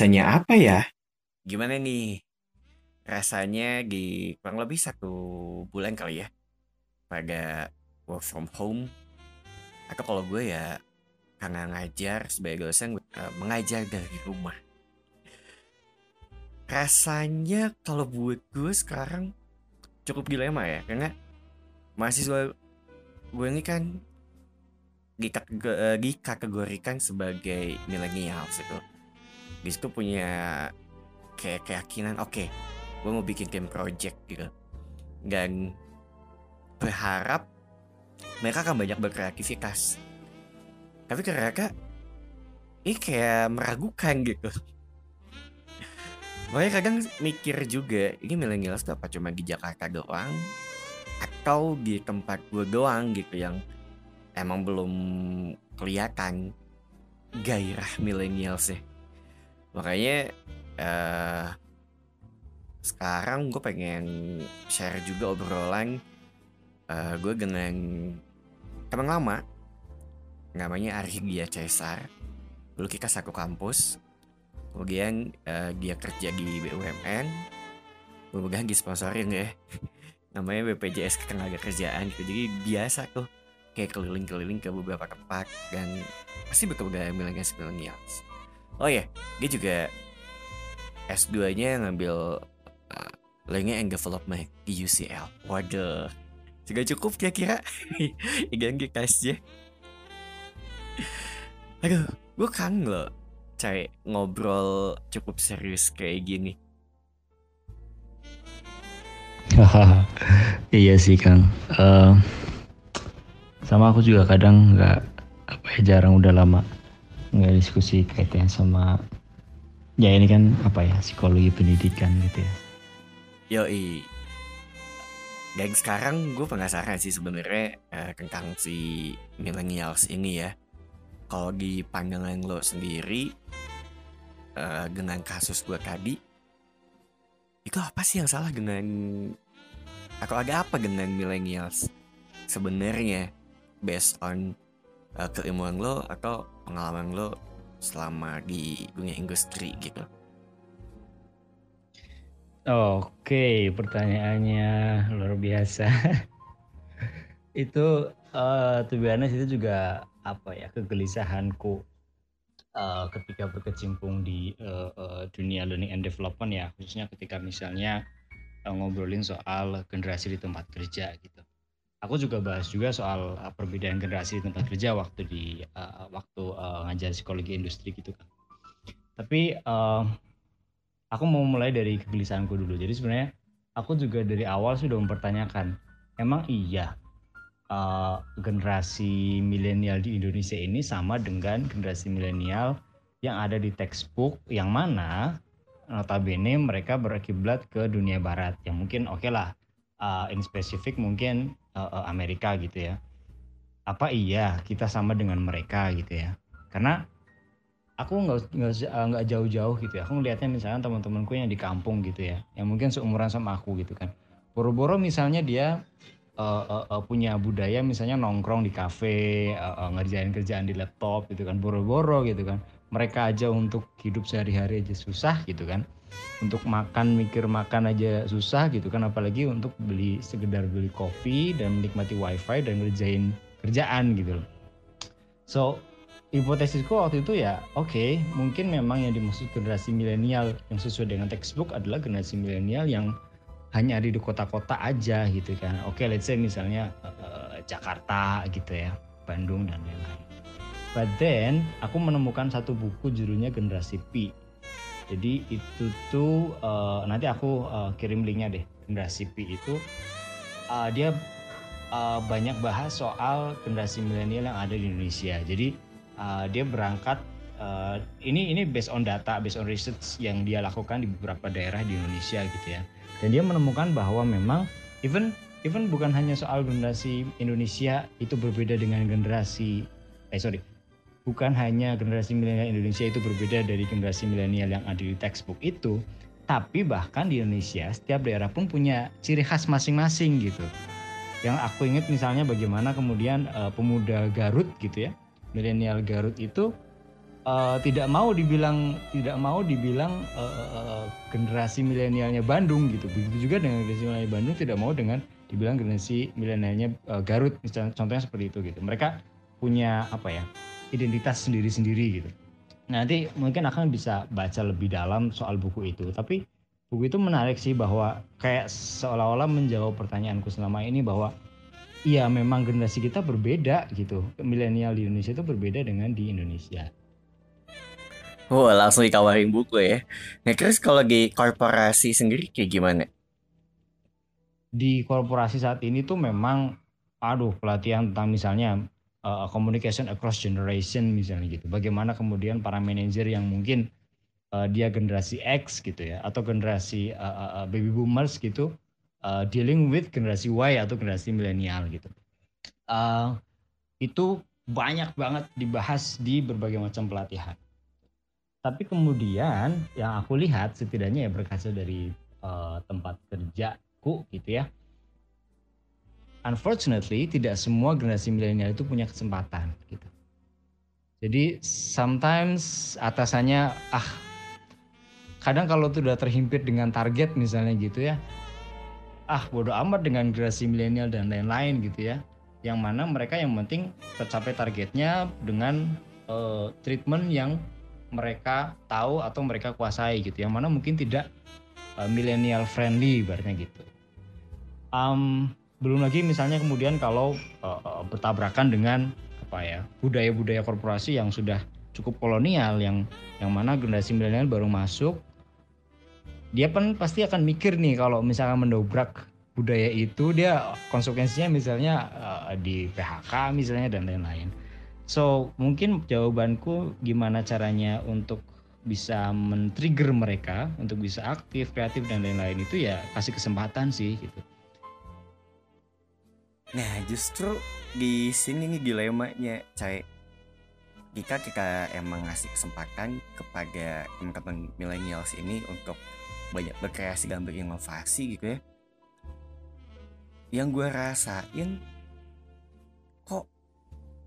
Rasanya apa ya? Gimana nih? Rasanya di kurang lebih satu bulan kali ya. Pada work from home. Atau kalau gue ya karena ngajar sebagai dosen uh, mengajar dari rumah. Rasanya kalau buat gue sekarang cukup dilema ya. Karena mahasiswa gue ini kan dikategorikan sebagai milenial gitu di situ punya kayak keyakinan oke okay, gue mau bikin tim project gitu. Dan berharap mereka akan banyak berkreativitas. Tapi mereka ini kayak meragukan gitu. Makanya kadang mikir juga ini millennials tuh apa cuma di Jakarta doang? Atau di tempat gue doang? Gitu yang emang belum kelihatan gairah millennials ya makanya uh, sekarang gue pengen share juga obrolan uh, gue dengan teman lama. Namanya Arhigia Caesar. Dulu kita satu kampus. Kemudian uh, dia kerja di BUMN mudah-mudahan disponsorin ya namanya BPJS Ketenaga Kerjaan gitu. Jadi biasa tuh. Kayak keliling-keliling ke beberapa tempat dan pasti berkebaga milenials milenials oh ya dia juga S2 nya ngambil uh, Learning and Development di UCL waduh juga cukup kira-kira? Igen kita aja aduh gue kangen loh cari ngobrol cukup serius kayak gini. Iya sih Kang. Uh, sama aku juga kadang nggak apa ya jarang udah lama nggak diskusi kaitannya sama ya ini kan apa ya psikologi pendidikan gitu ya. Yoi. Dan sekarang gue penasaran sih sebenarnya uh, tentang si millennials ini ya. Kalau di pandangan lo sendiri uh, dengan kasus gue tadi itu apa sih yang salah dengan atau ada apa dengan millennials sebenarnya based on uh, keilmuan lo atau pengalaman lo selama di dunia industri gitu? Oke, pertanyaannya luar biasa. itu uh, be honest, itu juga apa ya kegelisahanku uh, ketika berkecimpung di uh, uh, dunia learning and development ya, khususnya ketika misalnya uh, ngobrolin soal generasi di tempat kerja gitu aku juga bahas juga soal uh, perbedaan generasi tempat kerja waktu di uh, waktu uh, ngajar psikologi industri gitu kan. Tapi uh, aku mau mulai dari kegelisahanku dulu. Jadi sebenarnya aku juga dari awal sudah mempertanyakan, emang iya uh, generasi milenial di Indonesia ini sama dengan generasi milenial yang ada di textbook yang mana notabene mereka berkiblat ke dunia barat yang mungkin oke okay lah uh, in spesifik mungkin uh, Amerika gitu ya. Apa iya kita sama dengan mereka gitu ya? Karena aku nggak nggak jauh-jauh gitu ya. Aku ngelihatnya misalnya teman-temanku yang di kampung gitu ya yang mungkin seumuran sama aku gitu kan. Boro-boro misalnya dia uh, uh, uh, punya budaya misalnya nongkrong di kafe uh, uh, ngerjain kerjaan di laptop gitu kan. Boro-boro gitu kan mereka aja untuk hidup sehari-hari aja susah gitu kan. Untuk makan mikir makan aja susah gitu kan. Apalagi untuk beli sekedar beli kopi dan menikmati wifi dan ngerjain kerjaan gitu loh. So hipotesisku waktu itu ya oke okay, mungkin memang yang dimaksud generasi milenial yang sesuai dengan textbook adalah generasi milenial yang hanya ada di kota-kota aja gitu kan. Oke okay, let's say misalnya uh, Jakarta gitu ya Bandung dan lain-lain but then aku menemukan satu buku judulnya generasi P jadi itu tuh uh, nanti aku uh, kirim linknya deh generasi P itu uh, dia uh, banyak bahas soal generasi milenial yang ada di Indonesia. Jadi uh, dia berangkat uh, ini ini based on data, based on research yang dia lakukan di beberapa daerah di Indonesia gitu ya. Dan dia menemukan bahwa memang even even bukan hanya soal generasi Indonesia itu berbeda dengan generasi eh sorry bukan hanya generasi milenial Indonesia itu berbeda dari generasi milenial yang ada di textbook itu, tapi bahkan di Indonesia setiap daerah pun punya ciri khas masing-masing gitu. Yang aku ingat misalnya bagaimana kemudian uh, pemuda Garut gitu ya, milenial Garut itu uh, tidak mau dibilang tidak mau dibilang uh, uh, generasi milenialnya Bandung gitu. Begitu juga dengan generasi milenial Bandung tidak mau dengan dibilang generasi milenialnya uh, Garut misalnya contohnya seperti itu gitu. Mereka punya apa ya identitas sendiri-sendiri gitu. Nanti mungkin akan bisa baca lebih dalam soal buku itu. Tapi buku itu menarik sih bahwa kayak seolah-olah menjawab pertanyaanku selama ini bahwa iya memang generasi kita berbeda gitu. Milenial di Indonesia itu berbeda dengan di Indonesia. Oh, langsung dikawarin buku ya. Nah, terus kalau di korporasi sendiri kayak gimana? Di korporasi saat ini tuh memang, aduh pelatihan tentang misalnya uh, communication across generation misalnya gitu. Bagaimana kemudian para manajer yang mungkin uh, dia generasi X gitu ya, atau generasi uh, uh, baby boomers gitu, uh, dealing with generasi Y atau generasi milenial gitu. Uh, itu banyak banget dibahas di berbagai macam pelatihan tapi kemudian yang aku lihat setidaknya ya berkaca dari uh, tempat kerjaku gitu ya unfortunately tidak semua generasi milenial itu punya kesempatan gitu. Jadi sometimes atasannya ah kadang kalau tuh udah terhimpit dengan target misalnya gitu ya. Ah bodoh amat dengan generasi milenial dan lain-lain gitu ya. Yang mana mereka yang penting tercapai targetnya dengan uh, treatment yang mereka tahu atau mereka kuasai gitu. Yang mana mungkin tidak uh, millennial friendly ibaratnya gitu. Um, belum lagi misalnya kemudian kalau uh, bertabrakan dengan apa ya budaya-budaya korporasi yang sudah cukup kolonial yang yang mana generasi milenial baru masuk dia pun pasti akan mikir nih kalau misalnya mendobrak budaya itu dia konsekuensinya misalnya uh, di PHK misalnya dan lain-lain So mungkin jawabanku gimana caranya untuk bisa men-trigger mereka untuk bisa aktif, kreatif dan lain-lain itu ya kasih kesempatan sih gitu. Nah justru di sini nih dilemanya, Cai. Jika kita emang ngasih kesempatan kepada teman-teman millennials ini untuk banyak berkreasi dan berinovasi gitu ya. Yang gue rasain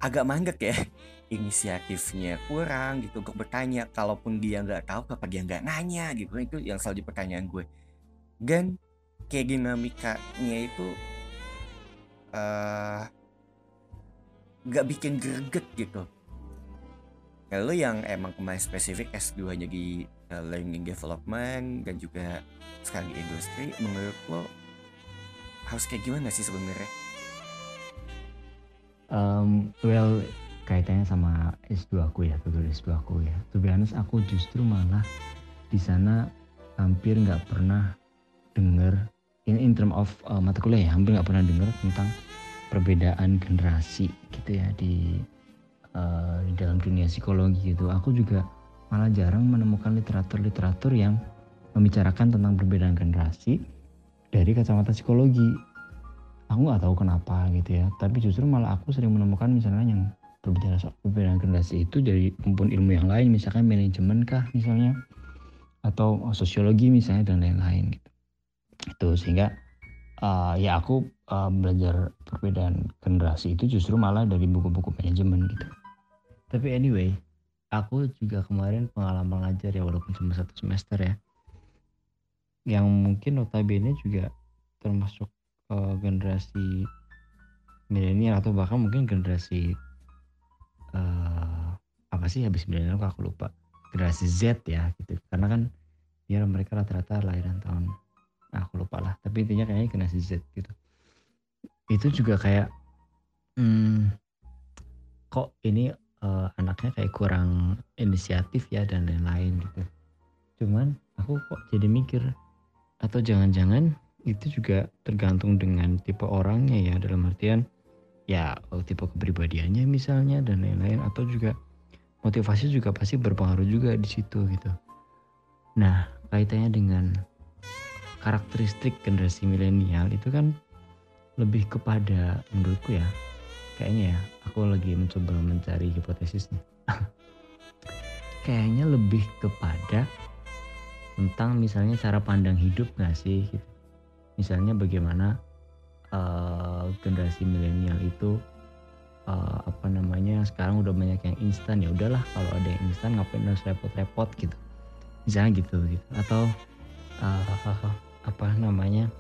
agak mandek ya inisiatifnya kurang gitu untuk bertanya kalaupun dia nggak tahu kenapa dia nggak nanya gitu itu yang selalu di pertanyaan gue dan kayak dinamikanya itu uh, nggak bikin greget gitu. Kalau yang emang kemarin spesifik S2 nya di uh, learning development dan juga sekarang di industri menurut lo harus kayak gimana sih sebenarnya? Um, well kaitannya sama S2 aku ya tutur S2 aku ya. To be aku justru malah di sana hampir nggak pernah dengar in, in term of uh, mata kuliah ya hampir nggak pernah dengar tentang perbedaan generasi gitu ya di uh, dalam dunia psikologi gitu. Aku juga malah jarang menemukan literatur-literatur yang membicarakan tentang perbedaan generasi dari kacamata psikologi. Aku nggak tahu kenapa gitu ya tapi justru malah aku sering menemukan misalnya yang berbicara soal perbedaan generasi itu dari kumpul ilmu yang lain misalkan manajemen kah misalnya atau sosiologi misalnya dan lain-lain gitu itu sehingga uh, ya aku uh, belajar perbedaan generasi itu justru malah dari buku-buku manajemen gitu. Tapi anyway aku juga kemarin pengalaman ngajar ya walaupun cuma satu semester ya. Yang mungkin notabene juga termasuk uh, generasi milenial atau bahkan mungkin generasi uh, apa sih habis milenial aku lupa. Generasi Z ya gitu. Karena kan ya mereka rata-rata lahiran tahun nah, aku lupa lah. Tapi intinya kayaknya generasi Z gitu. Itu juga kayak hmm, kok ini uh, anaknya kayak kurang inisiatif ya dan lain-lain gitu. Cuman aku kok jadi mikir atau jangan-jangan itu juga tergantung dengan tipe orangnya ya. Dalam artian ya oh, tipe kepribadiannya misalnya dan lain-lain. Atau juga motivasi juga pasti berpengaruh juga di situ gitu. Nah kaitannya dengan karakteristik generasi milenial itu kan lebih kepada menurutku ya. Kayaknya ya aku lagi mencoba mencari hipotesisnya. Kayaknya lebih kepada tentang misalnya cara pandang hidup gak sih gitu. Misalnya bagaimana uh, generasi milenial itu uh, apa namanya sekarang udah banyak yang instan ya udahlah kalau ada yang instan ngapain harus repot-repot gitu. Misalnya gitu gitu. Atau uh, apa namanya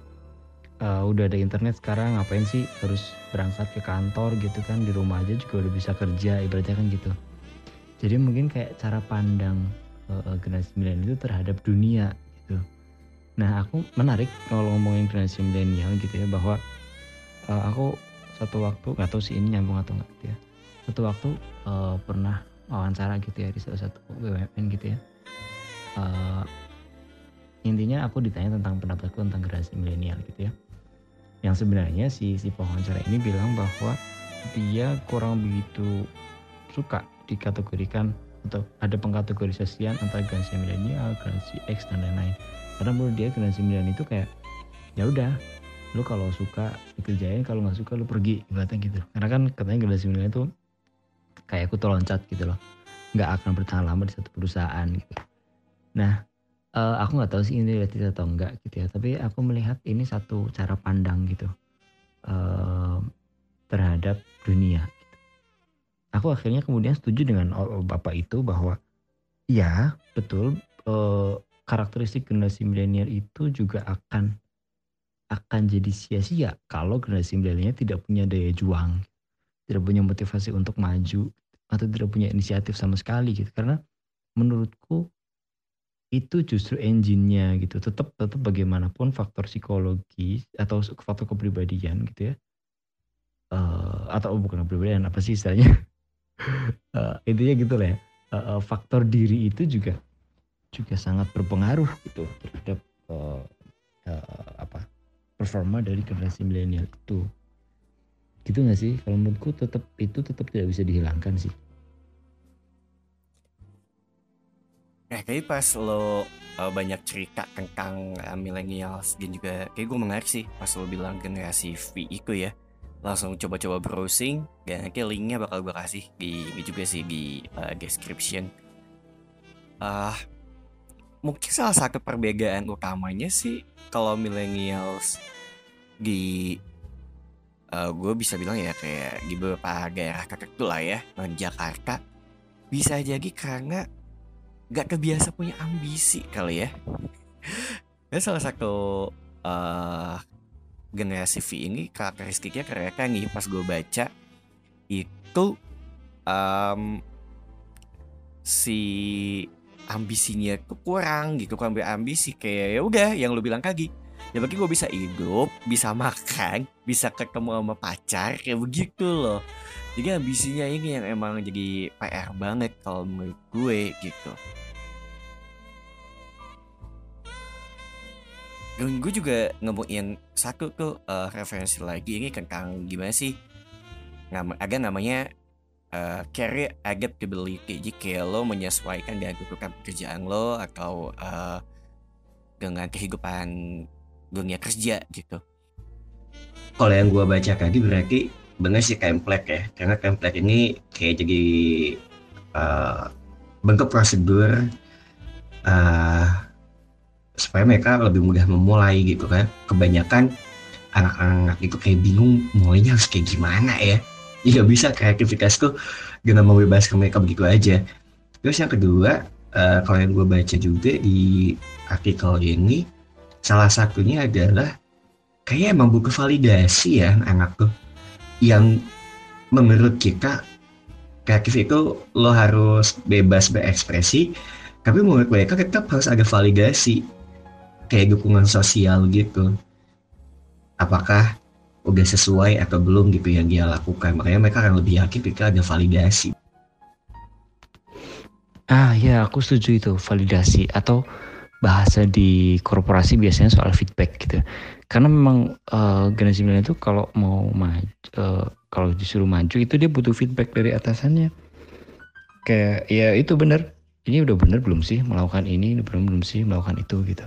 uh, udah ada internet sekarang ngapain sih harus berangkat ke kantor gitu kan di rumah aja juga udah bisa kerja ibaratnya kan gitu. Jadi mungkin kayak cara pandang uh, generasi milenial itu terhadap dunia gitu. Nah aku menarik kalau ngomongin generasi milenial gitu ya bahwa uh, aku satu waktu nggak tahu sih ini nyambung atau enggak gitu ya satu waktu uh, pernah wawancara gitu ya di salah satu BUMN gitu ya intinya aku ditanya tentang pendapatku tentang generasi milenial gitu ya. Yang sebenarnya si si wawancara ini bilang bahwa dia kurang begitu suka dikategorikan atau ada pengkategorisasian antara generasi milenial, generasi X dan lain-lain. Karena menurut dia generasi milenial itu kayak ya udah lu kalau suka dikerjain kalau nggak suka lu pergi ibaratnya gitu. Karena kan katanya generasi milenial itu kayak aku loncat gitu loh. Nggak akan bertahan lama di satu perusahaan gitu. Nah uh, aku nggak tahu sih ini relatif atau enggak gitu ya tapi aku melihat ini satu cara pandang gitu uh, terhadap dunia gitu. aku akhirnya kemudian setuju dengan bapak itu bahwa ya betul uh, karakteristik generasi milenial itu juga akan akan jadi sia-sia kalau generasi milenialnya tidak punya daya juang, tidak punya motivasi untuk maju atau tidak punya inisiatif sama sekali gitu. Karena menurutku itu justru engine-nya gitu. Tetap tetap bagaimanapun faktor psikologi atau faktor kepribadian gitu ya. Uh, atau bukan kepribadian apa sih istilahnya? uh, intinya gitu lah ya. Uh, faktor diri itu juga juga sangat berpengaruh gitu terhadap uh, uh, apa performa dari generasi milenial itu gitu nggak sih kalau menurutku tetap itu tetap tidak bisa dihilangkan sih Eh kayak pas lo uh, banyak cerita tentang uh, millennials dan juga kayak gue menarik sih pas lo bilang generasi V itu ya langsung coba-coba browsing dan nanti linknya bakal gue kasih di ini juga sih di uh, description. Uh, mungkin salah satu perbedaan utamanya sih kalau millennials di uh, gue bisa bilang ya kayak di beberapa daerah tertentu lah ya non Jakarta bisa jadi karena gak kebiasa punya ambisi kali ya. Dan salah satu uh, generasi V ini karakteristiknya mereka nih. Pas gue baca itu um, si ambisinya tuh kurang gitu. Kan ambisi kayak ya udah yang lu bilang kaki ya bagi gue bisa hidup bisa makan bisa ketemu sama pacar kayak begitu loh. Jadi ambisinya ini yang emang jadi PR banget kalau menurut gue gitu dan gue juga ngebukin satu tuh uh, referensi lagi ini tentang gimana sih nama agak namanya uh, career adaptability jadi kayak lo menyesuaikan dengan kebutuhan pekerjaan lo atau uh, dengan kehidupan dunia kerja gitu. Kalau yang gue baca tadi berarti bener sih template ya, karena template ini kayak jadi uh, bentuk prosedur uh, supaya mereka lebih mudah memulai gitu kan. Kebanyakan anak-anak itu kayak bingung mulainya harus kayak gimana ya. Iya bisa kreativitas tuh dengan membebaskan mereka begitu aja. Terus yang kedua, uh, kalau yang gue baca juga di artikel ini, salah satunya adalah kayak emang butuh validasi ya anak tuh yang menurut kita kreatif itu lo harus bebas berekspresi tapi menurut mereka tetap harus ada validasi kayak dukungan sosial gitu apakah udah sesuai atau belum gitu yang dia lakukan makanya mereka akan lebih yakin ketika ada validasi ah ya aku setuju itu validasi atau bahasa di korporasi biasanya soal feedback gitu. Karena memang uh, generasi milenial itu kalau mau maju, uh, kalau disuruh maju itu dia butuh feedback dari atasannya. Kayak ya itu benar. Ini udah benar belum sih melakukan ini, belum belum sih melakukan itu gitu.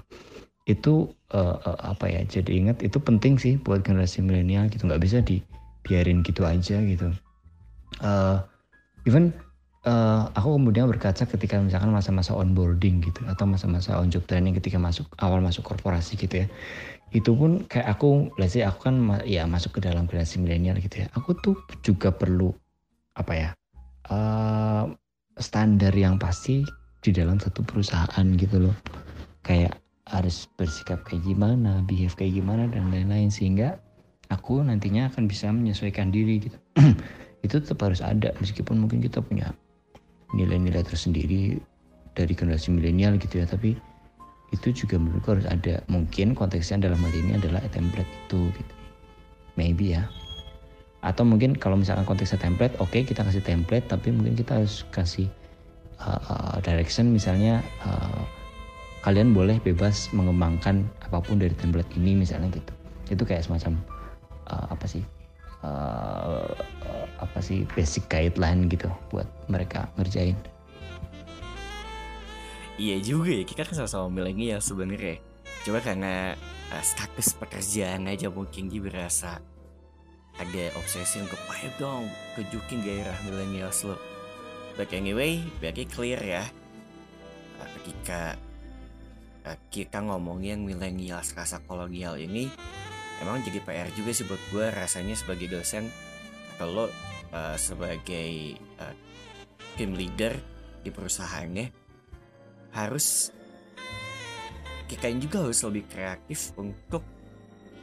Itu uh, uh, apa ya? Jadi ingat itu penting sih buat generasi milenial gitu. Nggak bisa dibiarin gitu aja gitu. Uh, even uh, aku kemudian berkaca ketika misalkan masa-masa onboarding gitu atau masa-masa on job training ketika masuk awal masuk korporasi gitu ya itu pun kayak aku let's say aku kan ya masuk ke dalam generasi milenial gitu ya aku tuh juga perlu apa ya uh, standar yang pasti di dalam satu perusahaan gitu loh kayak harus bersikap kayak gimana behave kayak gimana dan lain-lain sehingga aku nantinya akan bisa menyesuaikan diri gitu. Itu tetap harus ada meskipun mungkin kita punya nilai-nilai tersendiri dari generasi milenial gitu ya tapi itu juga menurutku harus ada. Mungkin konteksnya dalam hal ini adalah template itu gitu. Maybe ya. Atau mungkin kalau misalkan konteksnya template oke okay, kita kasih template tapi mungkin kita harus kasih uh, uh, direction misalnya uh, kalian boleh bebas mengembangkan apa pun dari template ini misalnya gitu. Itu kayak semacam uh, apa sih uh, apa sih basic guideline gitu buat mereka ngerjain. Iya juga ya kita kan sama-sama milenial sebenarnya. Coba karena uh, status pekerjaan aja mungkin dia berasa ada obsesi untuk ayo dong kejukin gairah milenial lo. But anyway berarti clear ya uh, ketika uh, kita ngomongin milenial rasa kolonial ini emang jadi PR juga sih buat gue rasanya sebagai dosen kalau uh, sebagai uh, tim leader di perusahaannya harus kita juga harus lebih kreatif untuk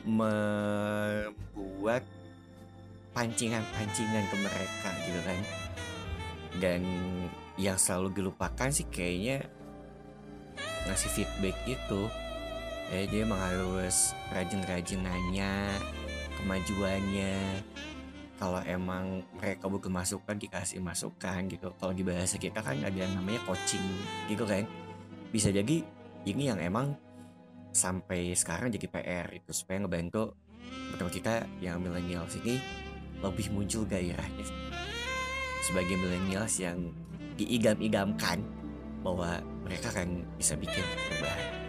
membuat pancingan-pancingan ke mereka gitu kan. Dan yang selalu dilupakan sih kayaknya ngasih feedback itu. Ya dia emang harus rajin-rajin nanya kemajuannya. Kalau emang mereka butuh masukan dikasih masukan gitu. Kalau di bahasa kita kan ada yang namanya coaching gitu kan. Bisa jadi ini yang emang sampai sekarang jadi PR itu supaya ngebantu betul kita yang milenial ini lebih muncul gairahnya. Sebagai milenials yang diigam-igamkan bahwa mereka kan bisa bikin perubahan